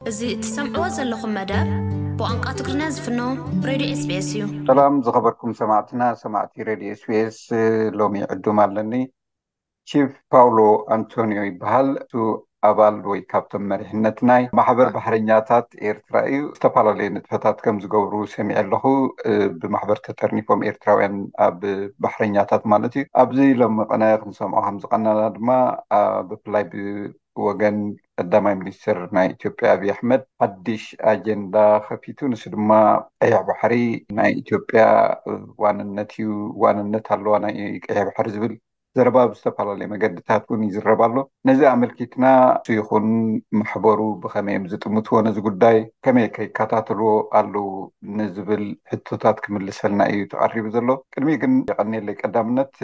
እዚ እትሰምዕዎ ዘለኹም መደብ ብቋንቋ ትግርኛ ዝፍኖ ሬድዮ ኤስቤስ እዩ። ሰላም ዝኸበርኩም ሰማዕትና ሰማዕቲ ሬድዮ ኤስቤስ ሎሚ ዕዱም ኣለኒ ቺፍ ፓውሎ ኣንቶንዮ ይበሃል እቱ ኣባል ወይ ካብቶም መሪሕነት ናይ ማሕበር ባሕረኛታት ኤርትራ እዩ ዝተፈላለዩ ንጥፈታት ከም ዝገብሩ ሰሚዐ ኣለኹ ብማሕበር ተጠርኒፎም ኤርትራውያን ኣብ ባሕረኛታት ማለት እዩ ኣብዚ ሎሚ ቐነ ክንሰምዖ ከም ዝቐናና ድማ ብፍላይ ወገን ቀዳማይ ሚኒስትር ናይ ኢትዮጵያ ኣብይ ኣሕመድ ሓድሽ ኣጀንዳ ከፊቱ ንሱ ድማ ቀይሕ ባሕሪ ናይ ኢትዮጵያ ዋንነት እዩ ዋንነት ኣለዋ ናይ ቀይሕ ባሕሪ ዝብል ዘረባ ኣብ ዝተፈላለየ መገድታት እውን ይዝረብ ኣሎ ነዚ ኣመልኪትና ንሱ ይኹን ማሕበሩ ብኸመይ እዮም ዝጥምትዎ ነዚ ጉዳይ ከመይ ከ ይከታተልዎ ኣለው ንዝብል ሕቶታት ክምልሰልና እዩ ተቐሪቡ ዘሎ ቅድሚኡ ግን የቐንየለይ ቀዳምነት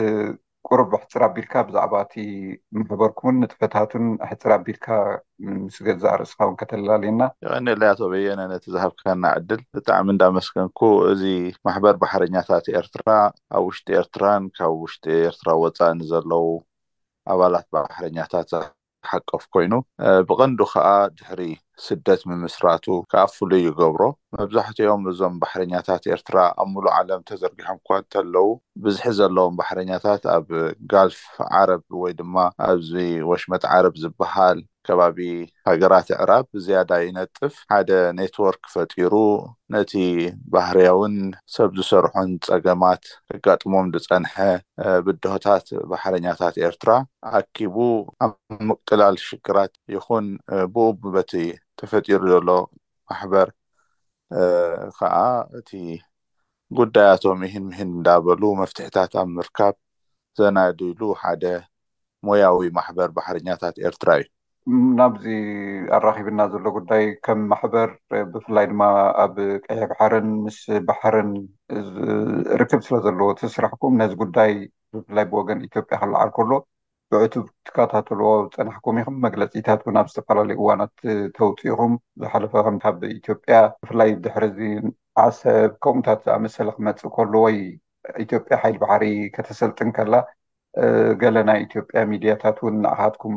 ቁሩብ ኣሕጽር ኣቢልካ ብዛዕባ እቲ ማሕበርኩምን ንጥፈታቱን ኣሕጽር ኣቢልካ ምስ ገዛእ ርእስኻ ውን ከተለላልየና? የቐኔለይ ኣቶ በየነ ነቲ ዝሃብካና ዕድል ብጣዕሚ እንዳመስገንኩ እዚ ማሕበር ባሕረኛታት ኤርትራ ኣብ ውሽጢ ኤርትራን ካብ ውሽጢ ኤርትራ ወጻእን ንዘለዉ ኣባላት ባሕረኛታት ሓቀፍ ኮይኑ፣ ብቐንዱ ከኣ ድሕሪ ስደት ምምስራቱ ከኣ ፍሉይ ይገብሮ። መብዛሕትኦም እዞም ባሕረኛታት ኤርትራ ኣብ ምሉእ ዓለም ተዘርጊሖም'ኳ እንተለዉ፣ ብዝሒ ዘለዎም ባሕረኛታት ኣብ ጋልፍ ዓረብ ወይ ድማ ኣብዚ ወሽመጥ ዓረብ ዝበሃል ከባቢ ሃገራት ኣዕራብ ዝያዳ ይነጥፍ። ሓደ ኔትዎርክ ፈጢሩ ነቲ ባህርያውን ሰብ ዝሰርሖን ጸገማት ከጋጥሞም ዝጸንሐ ብድሆታት ባሕረኛታት ኤርትራ ኣኪቡ ኣብ ምቅላል ሽግራት ይኹን ብኡብ በቲ ተፈጢሩ ዘሎ ማሕበር ከኣ እቲ ጉዳያቶም ኢህን ምሂን እንዳበሉ መፍትሕታት ኣብ ምርካብ ዘናድይሉ ሓደ ሞያዊ ማሕበር ባሕረኛታት ኤርትራ እዩ። ናብዚ ኣራኺብና ዘሎ ጉዳይ ከም ማሕበር ብፍላይ ድማ ኣብ ቀይሕ ባሕርን ምስ ባሕርን ርክብ ስለ ዘለዎ እቲ ስራሕኩም ነዚ ጉዳይ ብፍላይ ብወገን ኢትዮጵያ ክለዓል ከሎ ብዕቱብ ትከታተልዎ ዝጸናሕኩም ኢኹም። መግለጺታት እውን ኣብ ዝተፈላለዩ እዋናት ተውጽኡ ኢኹም። ዝሓለፈ ከም ካብ ኢትዮጵያ ብፍላይ ድሕሪ እዚ ዓሰብ ከምኡታት ዝኣመሰለ ክመጽእ ከሎ ወይ ኢትዮጵያ ሓይሊ ባሕሪ ከተሰልጥን ከላ ገለ ናይ ኢትዮጵያ ሚድያታት እውን ንዓኻትኩም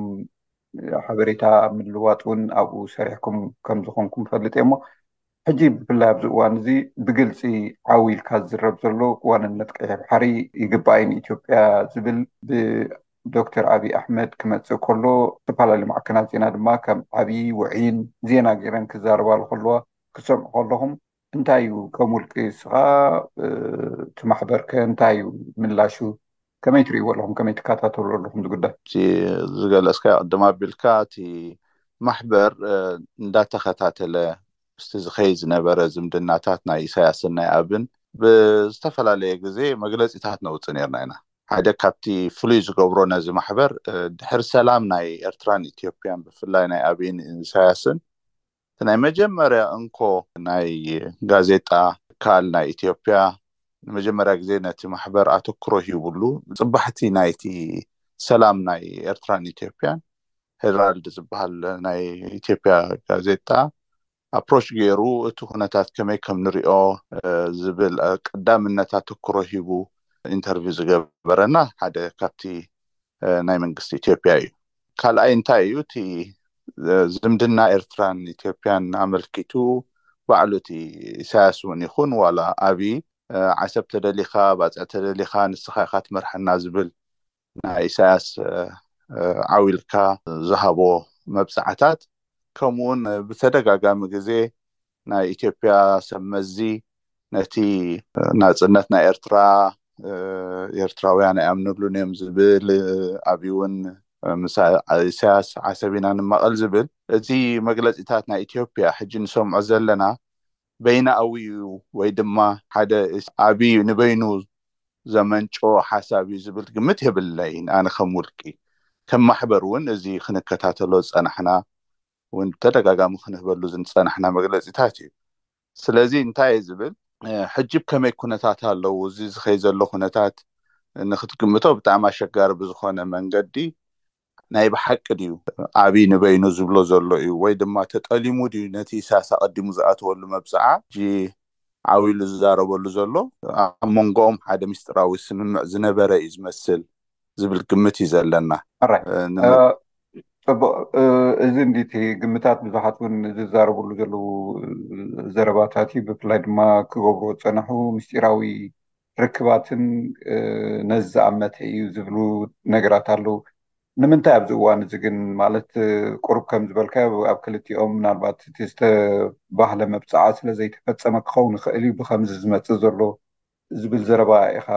ሓበሬታ ምልዋጥ እውን ኣብኡ ሰሪሕኩም ከም ዝኾንኩም ፈልጥ እየ እሞ ሕጂ ብፍላይ ኣብዚ እዋን እዚ ብግልፂ ዓው ኢልካ ዝዝረብ ዘሎ ዋንነት ቀይሕ ባሕሪ ይግባኣይ ንኢትዮጵያ ዝብል ብዶክተር ኣብዪ ኣሕመድ ክመፅእ ከሎ ዝተፈላለዩ ማዕከናት ዜና ድማ ከም ዓብዪ ውዒን ዜና ገይረን ክዛረባሉ ከለዋ ክትሰምዑ ከለኹም እንታይ እዩ ከም ውልቂ እስኻ እቲ ማሕበርከ እንታይ እዩ ምላሹ ከመይ ትሪእዎ ኣለኹም ከመይ ትከታተልዎ ኣለኹም እዚ ጉዳይ? እቲ ዝገለፅካዮ ቅድም ኣቢልካ እቲ ማሕበር እንዳተኸታተለ ምስቲ ዝኸይድ ዝነበረ ዝምድናታት ናይ ኢሳያስን ናይ ኣብን ብዝተፈላለየ ግዜ መግለፂታት ነውፅእ ነይርና ኢና። ሓደ ካብቲ ፍሉይ ዝገብሮ ነዚ ማሕበር ድሕሪ ሰላም ናይ ኤርትራን ኢትዮጵያን ብፍላይ ናይ ኣብይን ኢሳያስን እቲ ናይ መጀመርያ እንኮ ናይ ጋዜጣ ትካል ናይ ኢትዮጵያ ንመጀመርያ ግዜ ነቲ ማሕበር ኣተኩሮ ሂብሉ ጽባሕቲ ናይቲ ሰላም ናይ ኤርትራን ኢትዮጵያን ሄራልድ ዝበሃል ናይ ኢትዮጵያ ጋዜጣ ኣፕሮች ገይሩ እቲ ኩነታት ከመይ ከም ንሪኦ ዝብል ቀዳምነት ኣተኩሮ ሂቡ ኢንተርቪው ዝገበረና ሓደ ካብቲ ናይ መንግስቲ ኢትዮጵያ እዩ። ካልኣይ እንታይ እዩ እቲ ዝምድና ኤርትራን ኢትዮጵያን ኣመልኪቱ ባዕሉ እቲ ኢሳያስ እውን ይኹን ዋላ ኣብዪ ዓሰብ ተደሊኻ ባጽዕ ተደሊኻ ንስኻ ኢኻ ትመርሐና ዝብል ናይ ኢሳያስ ዓው ኢልካ ዝሃቦ መብጽዓታት ከምኡውን ብተደጋጋሚ ግዜ ናይ ኢትዮጵያ ሰብ መዚ ነቲ ናጽነት ናይ ኤርትራ ኤርትራውያን ኣይኣምንሉን እዮም ዝብል ኣብይ እውን ምስ ኢሳያስ ዓሰብ ኢና ንማቐል ዝብል እዚ መግለጺታት ናይ ኢትዮጵያ ሕጂ ንሰምዖ ዘለና በይናኣዊ እዩ ወይ ድማ ሓደ ኣብይ ንበይኑ ዘመንጮ ሓሳብ እዩ ዝብል ግምት የብለይን ኣነ ከም ውልቂ ከም ማሕበር እውን እዚ ክንከታተሎ ዝጸናሕና እውን ብተደጋጋሚ ክንህበሉ ዝንፀናሕና መግለፂታት እዩ። ስለዚ እንታይ እየ ዝብል ሕጂ ብከመይ ኩነታት ኣለዉ እዚ ዝኸይ ዘሎ ኩነታት ንክትግምቶ ብጣዕሚ ኣሸጋሪ ብዝኾነ መንገዲ ናይ ብሓቂ ድዩ ኣብይ ንበይኑ ዝብሎ ዘሎ እዩ ወይ ድማ ተጠሊሙ ድዩ ነቲ ኢሳያስ ኣቐዲሙ ዝኣተወሉ መብፅዓ ሕጂ ዓው ኢሉ ዝዛረበሉ ዘሎ ኣብ መንጎኦም ሓደ ምስጢራዊ ስምምዕ ዝነበረ እዩ ዝመስል። ዝብል ግምት እዩ ዘለና። ፅቡቅ እዚ እንዲቲ ግምታት ብዙሓት እውን ዝዛረብሉ ዘለዉ ዘረባታት እዩ ብፍላይ ድማ ክገብርዎ ዝፀንሑ ምስጢራዊ ርክባትን ነዚ ዝኣመተ እዩ ዝብሉ ነገራት ኣለዉ ንምንታይ ኣብዚ እዋን እዚ ግን ማለት ቁሩብ ከም ዝበልካዮ ኣብ ክልቲኦም ምናልባት እቲ ዝተባህለ መብፅዓ ስለ ዘይተፈፀመ ክኸውን ይኽእል እዩ ብከምዚ ዝመፅእ ዘሎ ዝብል ዘረባ ኢኻ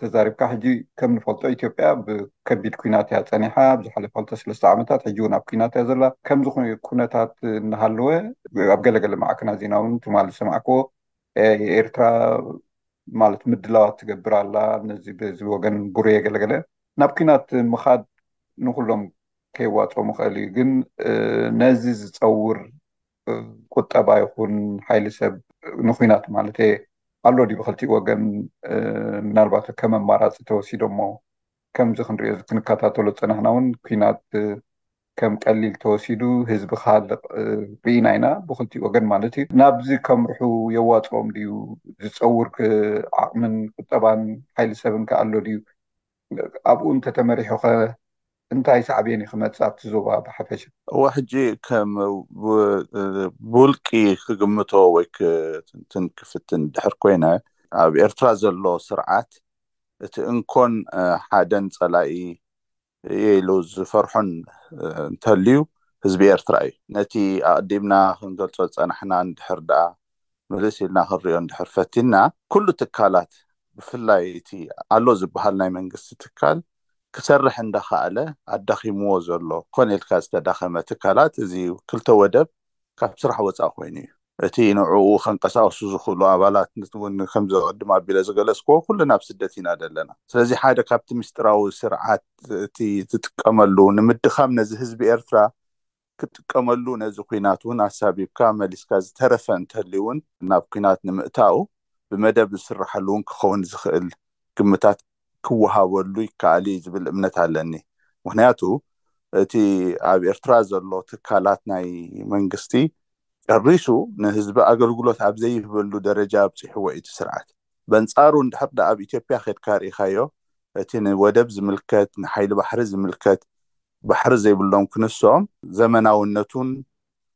ተዛሪብካ። ሕጂ ከም ንፈልጦ ኢትዮጵያ ብከቢድ ኩናት እያ ፀኒሓ ኣብ ዝሓለፈ ክልተ ሰለስተ ዓመታት ሕጂ እውን ኣብ ኩናት እያ ዘላ። ከምዚ ኩነታት እናሃለወ ኣብ ገለ ገለ ማዕከናት ዜና እውን ትማሊ ዝሰማዕክዎ ኤርትራ ማለት ምድላዋት ትገብር ኣላ ነዚ በዚ ወገን ቡሬ ገለ ገለ ናብ ኩናት ምኻድ ንኹሎም ከየዋፅኦም ይኽእል እዩ ግን ነዚ ዝፀውር ቁጠባ ይኹን ሓይሊ ሰብ ንኩናት ማለተየ ኣሎ ድዩ ብክልቲኡ ወገን ምናልባት ከም ኣማራፂ ተወሲዶሞ ከምዚ ክንሪኦ ክንከታተሎ ዝፀናሕና እውን ኩናት ከም ቀሊል ተወሲዱ ህዝቢ ክሃልቕ ርኢና ኢና ብክልቲኡ ወገን ማለት እዩ ናብዚ ከምርሑ የዋፅኦም ድዩ ዝፀውር ዓቕምን ቁጠባን ሓይሊ ሰብን ከ ኣሎ ድዩ ኣብኡ እንተተመሪሑኸ እንታይ ሳዕቤን እዩ ክመጽእ ኣብቲ ዞባ ብሓፈሻ? እወ፣ ሕጂ ከም ብውልቂ ክግምቶ ወይ ክትንትን ክፍትን እንድሕር ኮይነ፣ ኣብ ኤርትራ ዘሎ ስርዓት እቲ እንኮን ሓደን ጸላኢ እየ ኢሉ ዝፈርሖን እንተልዩ ህዝቢ ኤርትራ እዩ። ነቲ ኣቕዲምና ክንገልጾ ዝጸናሕና እንድሕር ደኣ ምልስ ኢልና ክንሪኦ እንድሕር ፈቲንና፣ ኩሉ ትካላት ብፍላይ እቲ ኣሎ ዝበሃል ናይ መንግስቲ ትካል ክሰርሕ እንዳኸኣለ ኣዳኺምዎ ዘሎ ኮነ ኢልካ ዝተዳኸመ ትካላት እዚ ክልተ ወደብ ካብ ስራሕ ወፃኢ ኮይኑ እዩ። እቲ ንዕኡ ከንቀሳቕሱ ዝኽእሉ ኣባላት እውን ከምዚ ቅድም ኣቢለ ዝገለፅክዎ ኩልና ኣብ ስደት ኢና ዘለና። ስለዚ ሓደ ካብቲ ምስጢራዊ ስርዓት እቲ ዝጥቀመሉ ንምድኻም ነዚ ህዝቢ ኤርትራ ክትጥቀመሉ ነዚ ኩናት ውን ኣሳቢብካ መሊስካ ዝተረፈ እንተልዩ ውን ናብ ኩናት ንምእታው ብመደብ ዝስራሓሉ ውን ክከውን ዝክእል ግምታት ክወሃበሉ ይከኣል ኢዩ ዝብል እምነት ኣለኒ ምክንያቱ እቲ ኣብ ኤርትራ ዘሎ ትካላት ናይ መንግስቲ ጨሪሱ ንህዝቢ ኣገልግሎት ኣብ ዘይህበሉ ደረጃ ኣብጺሕዎ ኢዩ እቲ ስርዓት በንጻሩ እንድሕር ዳኣ ኣብ ኢትዮጵያ ከድካ ርኢካዮ እቲ ንወደብ ዝምልከት ንሓይሊ ባሕሪ ዝምልከት ባሕሪ ዘይብሎም ክንሶም ዘመናውነቱን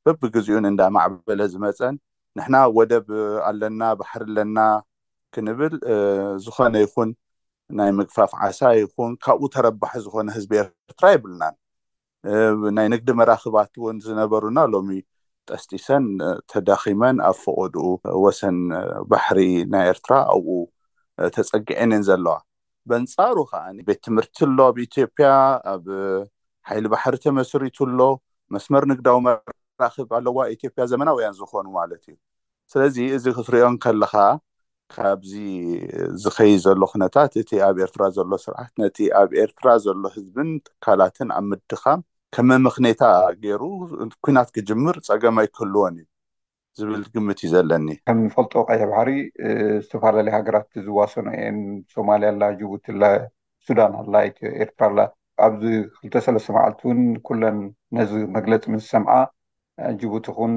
በብግዚኡን እንዳማዕበለ ዝመጸን ንሕና ወደብ ኣለና ባሕሪ ኣለና ክንብል ዝኾነ ይኹን ናይ ምግፋፍ ዓሳ ይኹን ካብኡ ተረባሒ ዝኾነ ህዝቢ ኤርትራ የብልናን ናይ ንግዲ መራኽባት እውን ዝነበሩና ሎሚ ጠስጢሰን ተዳኺመን ኣብ ፈቆድኡ ወሰን ባሕሪ ናይ ኤርትራ ኣብኡ ተጸጊዐን እየን ዘለዋ። በንጻሩ ከኣ ቤት ትምህርቲ ኣሎ ኣብ ኢትዮጵያ ኣብ ሓይሊ ባሕሪ ተመስሪቱ ኣሎ መስመር ንግዳዊ መራኽብ ኣለዋ ኢትዮጵያ ዘመናውያን ዝኾኑ ማለት እዩ ስለዚ እዚ ክትሪኦ ከለኻ ካብዚ ዝኸይድ ዘሎ ኩነታት እቲ ኣብ ኤርትራ ዘሎ ስርዓት ነቲ ኣብ ኤርትራ ዘሎ ህዝብን ትካላትን ኣብ ምድኻም ከመምኽኔታ ገይሩ ኩናት ክጅምር ጸገም ኣይክህልዎን እዩ ዝብል ግምት እዩ ዘለኒ። ከም ንፈልጦ ቀይሕ ባሕሪ ዝተፈላለያ ሃገራት ዝዋሰኖ እየን ሶማልያ ኣላ ጅቡቲ ኣላ ሱዳን ኣላ ኢትዮ ኤርትራ ኣላ ኣብዚ ክልተ ሰለስተ መዓልቲ ውን ኩለን ነዚ መግለጺ ምስ ዝሰምዓ ጅቡቲ ኹን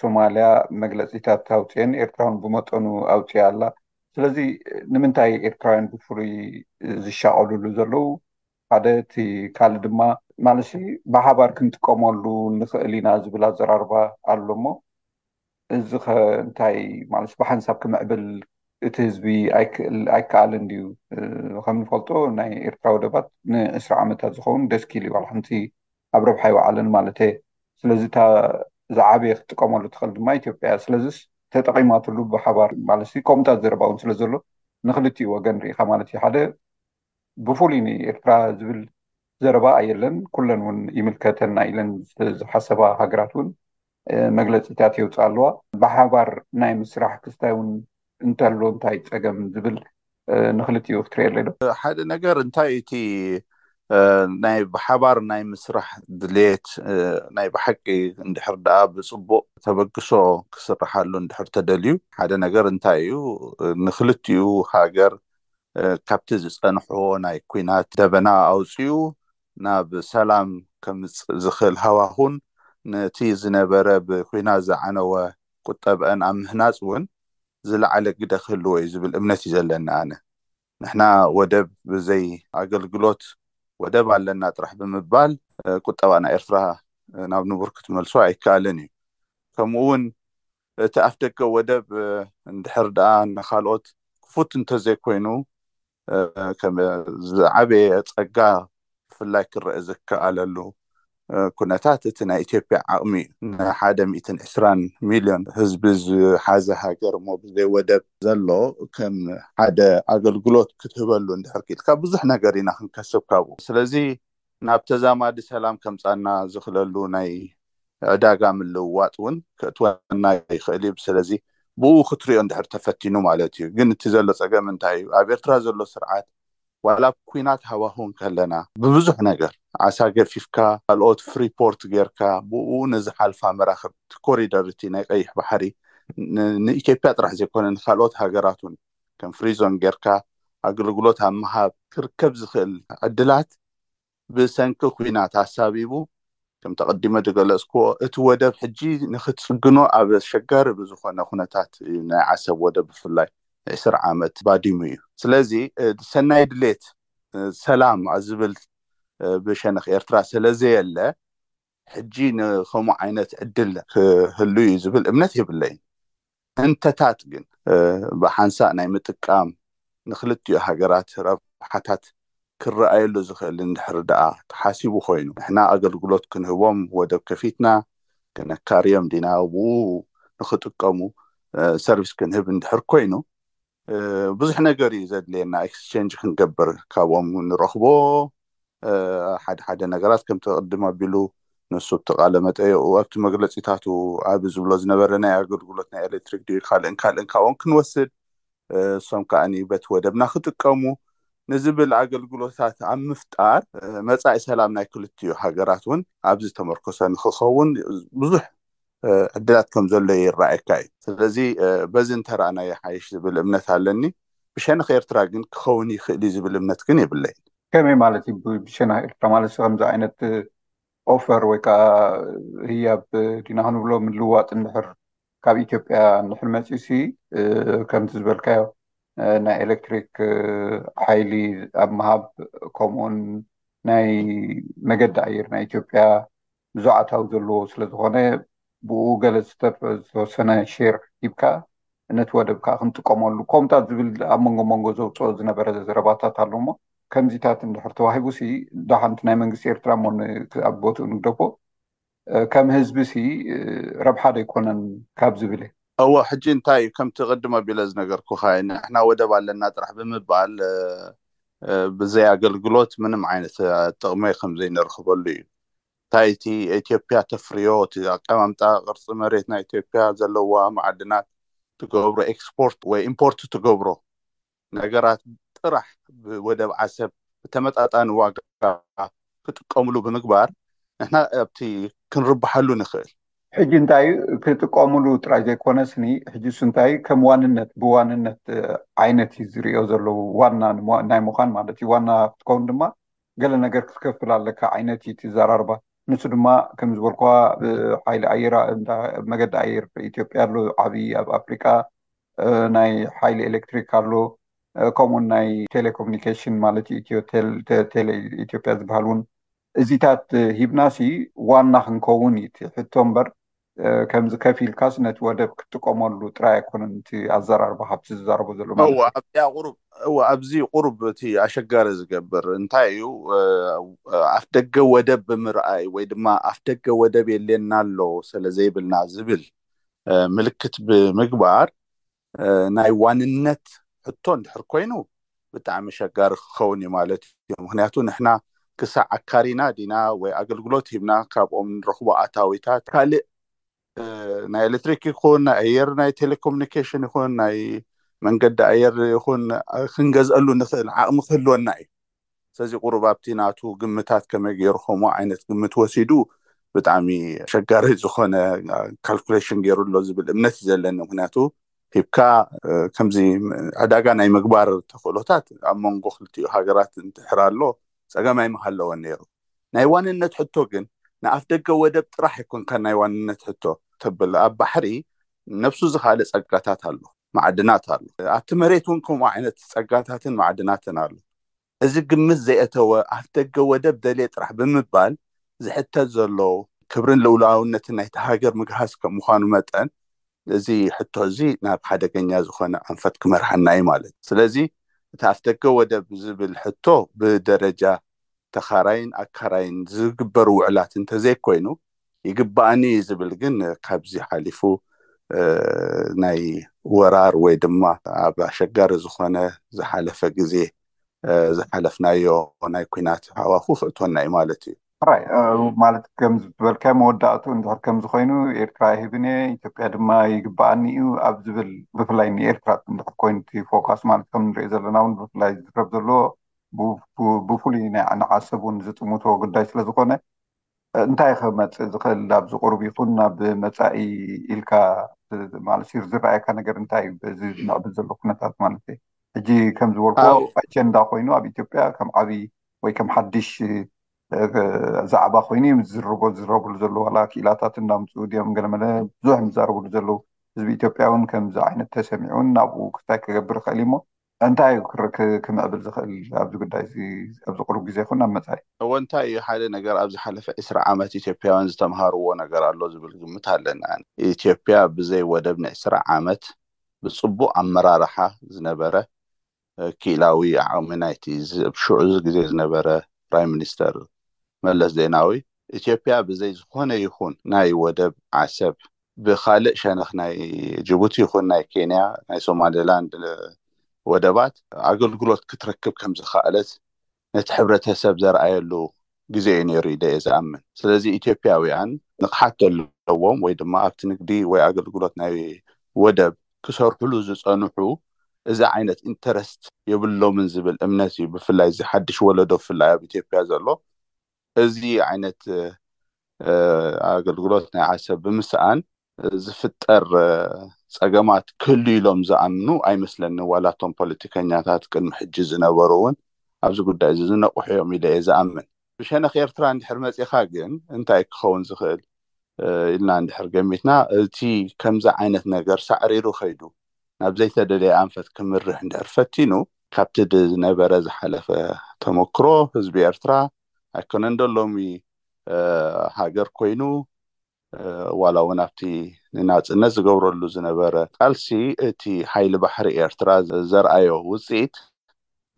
ሶማልያ መግለጺታት ኣውጺኤን ኤርትራ ውን ብመጠኑ ኣውጺኣ ኣላ ስለዚ ንምንታይ ኤርትራውያን ብፍሉይ ዝሻቀሉሉ ዘለዉ ሓደ እቲ ካልእ ድማ ማለትሲ ብሓባር ክንጥቀመሉ ንኽእል ኢና ዝብል ኣዘራርባ ኣሎ እሞ እዚ ኸ እንታይ ማለት ብሓንሳብ ክምዕብል እቲ ህዝቢ ኣይከኣልን ድዩ? ከም ንፈልጦ ናይ ኤርትራ ወደባት ንዕስራ ዓመታት ዝኸውን ደስኪል እዩ፣ ዋላ ሓንቲ ኣብ ረብሓ ኣይወዓለን ማለት እየ። ስለዚ እታ ዝዓበየ ክትጥቀመሉ ትኽእል ድማ ኢትዮጵያ እያ። ስለዝስ ተጠቒማትሉ ብሓባር ማለትሲ ከምኡታት ዘረባ እውን ስለ ዘሎ ንኽልቲኡ ወገን ርኢኻ ማለት እዩ። ሓደ ብፍሉይ ንኤርትራ ዝብል ዘረባ ኣየለን፣ ኩለን እውን ይምልከተና ኢለን ዝሓሰባ ሃገራት እውን መግለፂታት የውፅኣ ኣለዋ። ብሓባር ናይ ምስራሕ ክስታይ እውን እንተሎ እንታይ ፀገም ዝብል ንክልቲኡ ክትርእየለይ ዶ? ሓደ ነገር እንታይ እዩ እቲ ናይ ብሓባር ናይ ምስራሕ ድሌት ናይ ብሓቂ እንድሕር ደኣ ብፅቡቕ ተበግሶ ክስረሓሉ እንድሕር ተደልዩ ሓደ ነገር እንታይ እዩ ንክልቲኡ ሃገር ካብቲ ዝጸንሕዎ ናይ ኲናት ደበና ኣውጺኡ ናብ ሰላም ከምጽእ ዝኽእል ሃዋሁን ነቲ ዝነበረ ብኲናት ዝዓነወ ቁጠበኣን ኣብ ምህናጽ ውን ዝለዓለ ግደ ክህልዎ እዩ ዝብል እምነት እዩ ዘለኒ ኣነ። ንሕና ወደብ ብዘይ ኣገልግሎት ወደብ ኣለና ጥራሕ ብምባል ቁጠባ ናይ ኤርትራ ናብ ንቡር ክትመልሶ ኣይከኣልን እዩ። ከምኡ ውን እቲ ኣፍደገ ወደብ እንድሕር ደኣ ንካልኦት ክፉት እንተዘይኮይኑ ከም ዝዓበየ ጸጋ ብፍላይ ክረኣ ዝከኣለሉ ኩነታት እቲ ናይ ኢትዮጵያ ዓቕሚ እዩ። ንሓደ ሚእትን ዕስራን ሚልዮን ህዝቢ ዝሓዘ ሃገር እሞ ብዘይ ወደብ ዘሎ ከም ሓደ ኣገልግሎት ክትህበሉ እንድሕር ክኢልካ ብዙሕ ነገር ኢና ክንከስብ ካብኡ። ስለዚ ናብ ተዛማዲ ሰላም ከምጻና ዝኽለሉ ናይ ዕዳጋ ምልውዋጥ ውን ከእትወና ይኽእል እዩ ስለዚ ብኡ ክትሪኦ እንድሕር ተፈቲኑ ማለት እዩ ግን እቲ ዘሎ ጸገም እንታይ እዩ ኣብ ኤርትራ ዘሎ ስርዓት ዋላ ኣብ ኩናት ሃዋሁ እንከለና ብብዙሕ ነገር ዓሳ ገፊፍካ ካልኦት ፍሪፖርት ጌርካ ብኡ ንዝሓልፋ መራኽብቲ ኮሪደር እቲ ናይ ቀይሕ ባሕሪ ንኢትዮጵያ ጥራሕ ዘይኮነ ንካልኦት ሃገራት ውን ከም ፍሪዞን ጌርካ ኣገልግሎት ኣብ ምሃብ ክርከብ ዝኽእል ዕድላት ብሰንኪ ኲናት ኣሳቢቡ ከምቲ ኣቐዲመ ዝገለጽክዎ እቲ ወደብ ሕጂ ንኽትጽግኖ ኣብ ኣሸጋሪ ብዝኾነ ኩነታት እዩ ናይ ዓሰብ ወደብ ብፍላይ ንዕስራ ዓመት ባዲሙ እዩ ስለዚ ሰናይ ድሌት ሰላም ዝብል ብሸነኽ ኤርትራ ሰለዘየለ ሕጂ ንከምኡ ዓይነት ዕድል ክህሉ እዩ ዝብል እምነት የብለይን። እንተታት ግን ብሓንሳእ ናይ ምጥቃም ንክልቲኡ ሃገራት ረብሓታት ክረኣየሉ ዝኽእል እንድሕሪ ደኣ ተሓሲቡ ኮይኑ፣ ንሕና ኣገልግሎት ክንህቦም ወደብ ከፊትና ክነካርዮም ዲና ብኡ ንክጥቀሙ ሰርቪስ ክንህብ እንድሕር ኮይኑ ብዙሕ ነገር እዩ ዘድልየና ኤክስቸንጅ ክንገብር ካብኦም ንረኽቦ ሓደ ሓደ ነገራት ከምቲ ቅድም ኣቢሉ ንሱ እቲ ቃለ መጠየኡ ኣብቲ መግለፂታቱ ዓብ ዝብሎ ዝነበረ ናይ ኣገልግሎት ናይ ኤሌክትሪክ ድዩ ካልእን ካልእን ካብኦም ክንወስድ እሶም ከዓኒ በቲ ወደብና ክጥቀሙ ንዝብል ኣገልግሎታት ኣብ ምፍጣር መፃኢ ሰላም ናይ ክልትኡ ሃገራት እውን ኣብዚ ተመርኮሰ ንክኸውን ብዙሕ ዕድላት ከም ዘሎ ይረኣየካ እዩ። ስለዚ በዚ እንተረኣና ይሓይሽ ዝብል እምነት ኣለኒ። ብሸነኽ ኤርትራ ግን ክኸውን ይኽእል እዩ ዝብል እምነት ግን የብለይን። ከመይ ማለት እዩ ብሸነኽ ኤርትራ? ማለት ከምዚ ዓይነት ኦፈር ወይ ከዓ ህያብ ዲና ክንብሎ ምልዋጥ እንድሕር ካብ ኢትዮጵያ እንድሕር መፂኡሲ ከምቲ ዝበልካዮ ናይ ኤሌክትሪክ ሓይሊ ኣብ ምሃብ ከምኡውን ናይ መገዲ ኣየር ናይ ኢትዮጵያ ብዙሕ ኣታዊ ዘለዎ ስለ ዝኾነ ብኡ ገለ ዝተርፈ ዝተወሰነ ሼር ሂብካ ነቲ ወደብ ከኣ ክንጥቀመሉ ከምታት ዝብል ኣብ መንጎ መንጎ ዘውጽኦ ዝነበረ ዘረባታት ኣሎ እሞ ከምዚታት እንድሕር ተዋሂቡሲ ደሓንቲ ናይ መንግስቲ ኤርትራ እሞ ኣብ ቦትኡ ንግደፎ ከም ህዝቢሲ ረብሓ ዶ ኣይኮነን ካብ ዝብል እየ። እወ ሕጂ እንታይ እዩ ከምቲ ቅድም ኣቢለ ዝነገርኩኻ ንሕና ወደብ ኣለና ጥራሕ ብምባል ብዘይ ኣገልግሎት ምንም ዓይነት ጥቕሚ ከምዘይንረኽበሉ እዩ። እንታይ እቲ ኢትዮጵያ ተፍርዮ እቲ ኣቀማምጣ ቅርፂ መሬት ናይ ኢትዮጵያ ዘለዋ መዓድናት ትገብሮ ኤክስፖርት ወይ ኢምፖርት ትገብሮ ነገራት ጥራሕ ብወደብ ዓሰብ ብተመጣጣኒ ዋጋ ክጥቀምሉ ብምግባር ንሕና ኣብቲ ክንርብሓሉ ንኽእል ሕጂ እንታይ ክጥቀምሉ ጥራይ ዘይኮነስኒ ሕጂስ እንታይ ከም ዋንነት ብዋንነት ዓይነት እዩ ዝሪኦ ዘለዉ ዋና ናይ ምዃን ማለት እዩ ዋና ክትከውን ድማ ገለ ነገር ክትከፍል ኣለካ ዓይነት እዩ እቲ ዘራርባ ንሱ ድማ ከም ዝበልኩዋ ሓይሊ ኣየራ መገዲ ኣየር ኢትዮጵያ ኣሎ ዓብዪ ኣብ ኣፍሪቃ ናይ ሓይሊ ኤሌክትሪክ ኣሎ ከምኡውን ናይ ቴሌኮሙኒኬሽን ማለት እዩ ኢትዮ ቴሌ ኢትዮጵያ ዝበሃል እውን እዚታት ሂብናሲ ዋና ክንከውን እዩ እቲ ሕቶ እምበር ከምዚ ከፊልካስ ነቲ ወደብ ክትጥቀመሉ ጥራይ ኣይኮነን እቲ ኣዘራርባ ካብቲ ዝዛረቦ ዘሎ ማለት እወ እዩ። ኣብዚኣ ቁሩብ እወ ኣብዚ ቁሩብ እቲ ኣሸጋሪ ዝገብር እንታይ እዩ ኣፍደገ ወደብ ብምርኣይ ወይ ድማ ኣፍደገ ወደብ የልየና ኣሎ ሰለዘይብልና ዝብል ምልክት ብምግባር ናይ ዋንነት ሕቶ እንድሕር ኮይኑ ብጣዕሚ ኣሸጋሪ ክኸውን እዩ ማለት እዩ። ምክንያቱ ንሕና ክሳዕ ኣካሪና ዲና ወይ ኣገልግሎት ሂብና ካብኦም ንረኽቦ ኣታዊታት ካልእ ናይ ኤሌክትሪክ ይኹን ናይ ኣየር ናይ ቴሌኮሙኒኬሽን ይኹን ናይ መንገዲ ኣየር ይኹን ክንገዝኣሉ ንኽእል ዓቕሚ ክህልወና እዩ። ሰዚ ቁሩብ ኣብቲ ናቱ ግምታት ከመይ ጌሩ ከምኡ ዓይነት ግምት ወሲዱ ብጣዕሚ ኣሸጋሪ ዝኾነ ካልኩሌሽን ጌሩ ኣሎ ዝብል እምነት እዩ ዘለኒ ምኽንያቱ ሂብካ ከምዚ ዕዳጋ ናይ ምግባር ተኽእሎታት ኣብ መንጎ ክልቲኡ ሃገራት እንድሕር ኣሎ ጸገም ኣይምሃለወን ኔሩ ናይ ዋንነት ሕቶ ግን ንኣፍደገ ወደብ ጥራሕ ኣይኮንካን ናይ ዋንነት ሕቶ ተብል ኣብ ባሕሪ ነብሱ ዝኸኣለ ጸጋታት ኣሎ ማዕድናት ኣሎ። ኣብቲ መሬት እውን ከምኡ ዓይነት ጸጋታትን ማዕድናትን ኣሎ። እዚ ግምት ዘየእተወ ኣፍደገ ወደብ ደልየ ጥራሕ ብምባል ዝሕተት ዘሎ ክብርን ልኡላውነትን ናይቲ ሃገር ምግሃስ ከም ምዃኑ መጠን እዚ ሕቶ እዚ ናብ ሓደገኛ ዝኾነ ኣንፈት ክመርሓና እዩ ማለት እዩ። ስለዚ እቲ ኣፍደገ ወደብ ዝብል ሕቶ ብደረጃ ተኻራይን ኣካራይን ዝግበር ውዕላት እንተዘይኮይኑ ይግባእኒ እዩ ዝብል ግን ካብዚ ሓሊፉ ናይ ወራር ወይ ድማ ኣብ ኣሸጋሪ ዝኾነ ዝሓለፈ ግዜ ዝሓለፍናዮ ናይ ኩናት ሃዋኹ ክእቶና እዩ ማለት እዩ። ጥራይ ማለት ከም ዝበልካዮ መወዳእቱ እንድሕር ከምዚ ኮይኑ ኤርትራ ኣይህብን እየ ኢትዮጵያ ድማ ይግባኣኒ እዩ ኣብ ዝብል ብፍላይ ንኤርትራ እንድሕር ኮይኑ እቲ ፎካስ ማለት ከም ንሪኦ ዘለና እውን ብፍላይ ዝዝረብ ዘሎ ብፍሉይ ንዓሰብ እውን ዝጥምቶ ጉዳይ ስለ ዝኾነ እንታይ ክመፅእ ዝኽእል ኣብዚ ቁሩብ ይኹን ናብ መፃኢ ኢልካ ማለትዩ ዝረኣየካ ነገር እንታይ እዩ በዚ ዝምዕብል ዘሎ ኩነታት ማለተይ ሕጂ ከምዝበልክዎ ኣጀንዳ ኮይኑ ኣብ ኢትዮጵያ ከም ዓብዪ ወይ ከም ሓድሽ ዛዕባ ኮይኑ እዮም ዝዝርቦ ዝዝረብሉ ዘለዉ ዋላ ክኢላታት እንዳምፅኡ ድዮም ገለመለ ብዙሕ ዝዛረብሉ ዘለዉ ህዝቢ ኢትዮጵያ እውን ከምዚ ዓይነት ተሰሚዑን ናብኡ ክታይ ክገብር ይኽእል እዩሞ እንታይ እዩ ክምዕብል ዝኽእል ኣብዚ ጉዳይ እዚ ኣብዚ ቁሩብ ግዜ ይኹን ኣብ መጻኢ? እወ እንታይ እዩ ሓደ ነገር ኣብ ዝሓለፈ ዕስራ ዓመት ኢትዮጵያውያን ዝተምሃርዎ ነገር ኣሎ ዝብል ግምት ኣለኒ ኣነ። ኢትዮጵያ ብዘይ ወደብ ንዕስራ ዓመት ብጽቡቕ ኣመራርሓ ዝነበረ ክኢላዊ ዓቕሚ ናይቲ ኣብ ሽዑ ግዜ ዝነበረ ፕራይም ሚኒስተር መለስ ዜናዊ ኢትዮጵያ ብዘይ ዝኾነ ይኹን ናይ ወደብ ዓሰብ ብኻልእ ሸነኽ ናይ ጅቡቲ ይኹን ናይ ኬንያ ናይ ሶማሌላንድ ወደባት ኣገልግሎት ክትረክብ ከም ዝኸኣለት ነቲ ሕብረተሰብ ዘርኣየሉ ግዜ እዩ ነይሩ ኢለ እየ ዝኣምን። ስለዚ ኢትዮጵያውያን ንቕሓት ዘለዎም ወይ ድማ ኣብቲ ንግዲ ወይ ኣገልግሎት ናይ ወደብ ክሰርሑሉ ዝጸንሑ እዚ ዓይነት ኢንተረስት የብሎምን ዝብል እምነት እዩ ብፍላይ እዚ ሓድሽ ወለዶ ብፍላይ ኣብ ኢትዮጵያ ዘሎ እዚ ዓይነት ኣገልግሎት ናይ ዓሰብ ብምስኣን ዝፍጠር ጸገማት ክህሉ ኢሎም ዝኣምኑ ኣይመስለንን። ዋላ እቶም ፖለቲከኛታት ቅድሚ ሕጂ ዝነበሩ እውን ኣብዚ ጉዳይ እዚ ዝነቕሑ እዮም ኢለ እየ ዝኣምን። ብሸነኽ ኤርትራ እንድሕር መጺኻ ግን እንታይ ክኸውን ዝኽእል ኢልና እንድሕር ገሚትና እቲ ከምዚ ዓይነት ነገር ሳዕሪሩ ከይዱ ናብ ዘይተደለየ ኣንፈት ክምርሕ እንድሕር ፈቲኑ ካብቲ ዝነበረ ዝሓለፈ ተመክሮ ህዝቢ ኤርትራ ኣይኮነን ዶ ሎሚ ሃገር ኮይኑ ዋላ እውን ኣብቲ ንናጽነት ዝገብረሉ ዝነበረ ቃልሲ እቲ ሓይሊ ባሕሪ ኤርትራ ዘርኣዮ ውጽኢት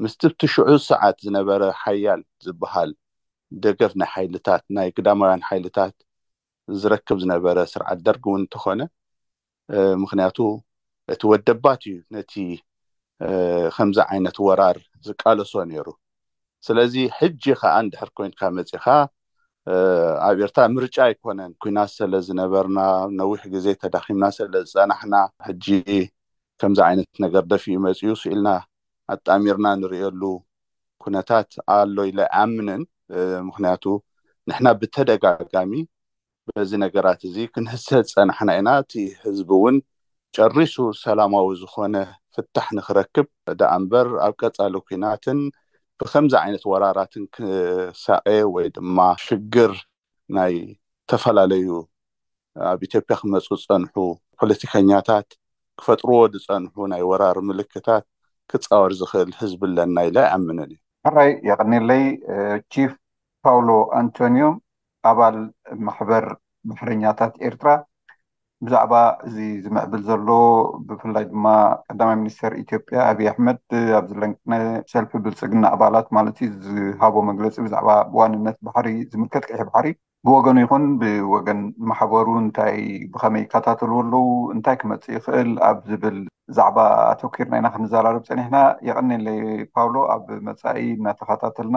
ምስቲ ኣብቲ ሽዑ ሰዓት ዝነበረ ሓያል ዝበሃል ደገፍ ናይ ሓይልታት ናይ ግዳማውያን ሓይልታት ዝረክብ ዝነበረ ስርዓት ደርግ እውን እንተኾነ ምክንያቱ እቲ ወደባት እዩ ነቲ ከምዚ ዓይነት ወራር ዝቃለሶ ነይሩ ስለዚ ሕጂ ከኣ እንድሕር ኮይንካ መጺኻ ኣብ ኤርትራ ምርጫ ኣይኮነን ኩናት ሰለ ዝነበርና ነዊሕ ግዜ ተዳኺምና ሰለ ዝጸናሕና ሕጂ ከምዚ ዓይነት ነገር ደፊኡ መጺኡ ስኢልና ኣጣሚርና ንርእየሉ ኩነታት ኣሎ ኢለ ኣይኣምንን ምክንያቱ ንሕና ብተደጋጋሚ በዚ ነገራት እዚ ክንህሰ ዝጸናሕና ኢና፣ እቲ ህዝቢ እውን ጨሪሱ ሰላማዊ ዝኾነ ፍታሕ ንክረክብ ደኣ እምበር ኣብ ቀጻሊ ኲናትን ብከምዚ ዓይነት ወራራትን ክሳቐ ወይ ድማ ሽግር ናይ ዝተፈላለዩ ኣብ ኢትዮጵያ ክመጹ ዝጸንሑ ፖለቲከኛታት ክፈጥርዎ ዝጸንሑ ናይ ወራር ምልክታት ክጻወር ዝኽእል ህዝቢ ኣለና ኢለ ኣይኣምንን እየ። ሕራይ የቐኔለይ ቺፍ ፓውሎ ኣንቶንዮ ኣባል ማሕበር ባሕረኛታት ኤርትራ ብዛዕባ እዚ ዝምዕብል ዘሎ ብፍላይ ድማ ቀዳማይ ሚኒስተር ኢትዮጵያ ኣብይ ኣሕመድ ኣብዚ ለንቅነ ሰልፊ ብልጽግና ኣባላት ማለት እዩ ዝሃቦ መግለጺ ብዛዕባ ዋንነት ባሕሪ ዝምልከት ቀይሕ ባሕሪ ብወገኑ ይኹን ብወገን ማሕበሩ እንታይ ብኸመይ ይከታተልዎ ኣለዉ እንታይ ክመጽእ ይኽእል ኣብ ዝብል ዛዕባ ኣተኲርና ኢና ክንዘራረብ ጸኒሕና። የቐኔለይ ፓውሎ ኣብ መጻኢ እናተኸታተልና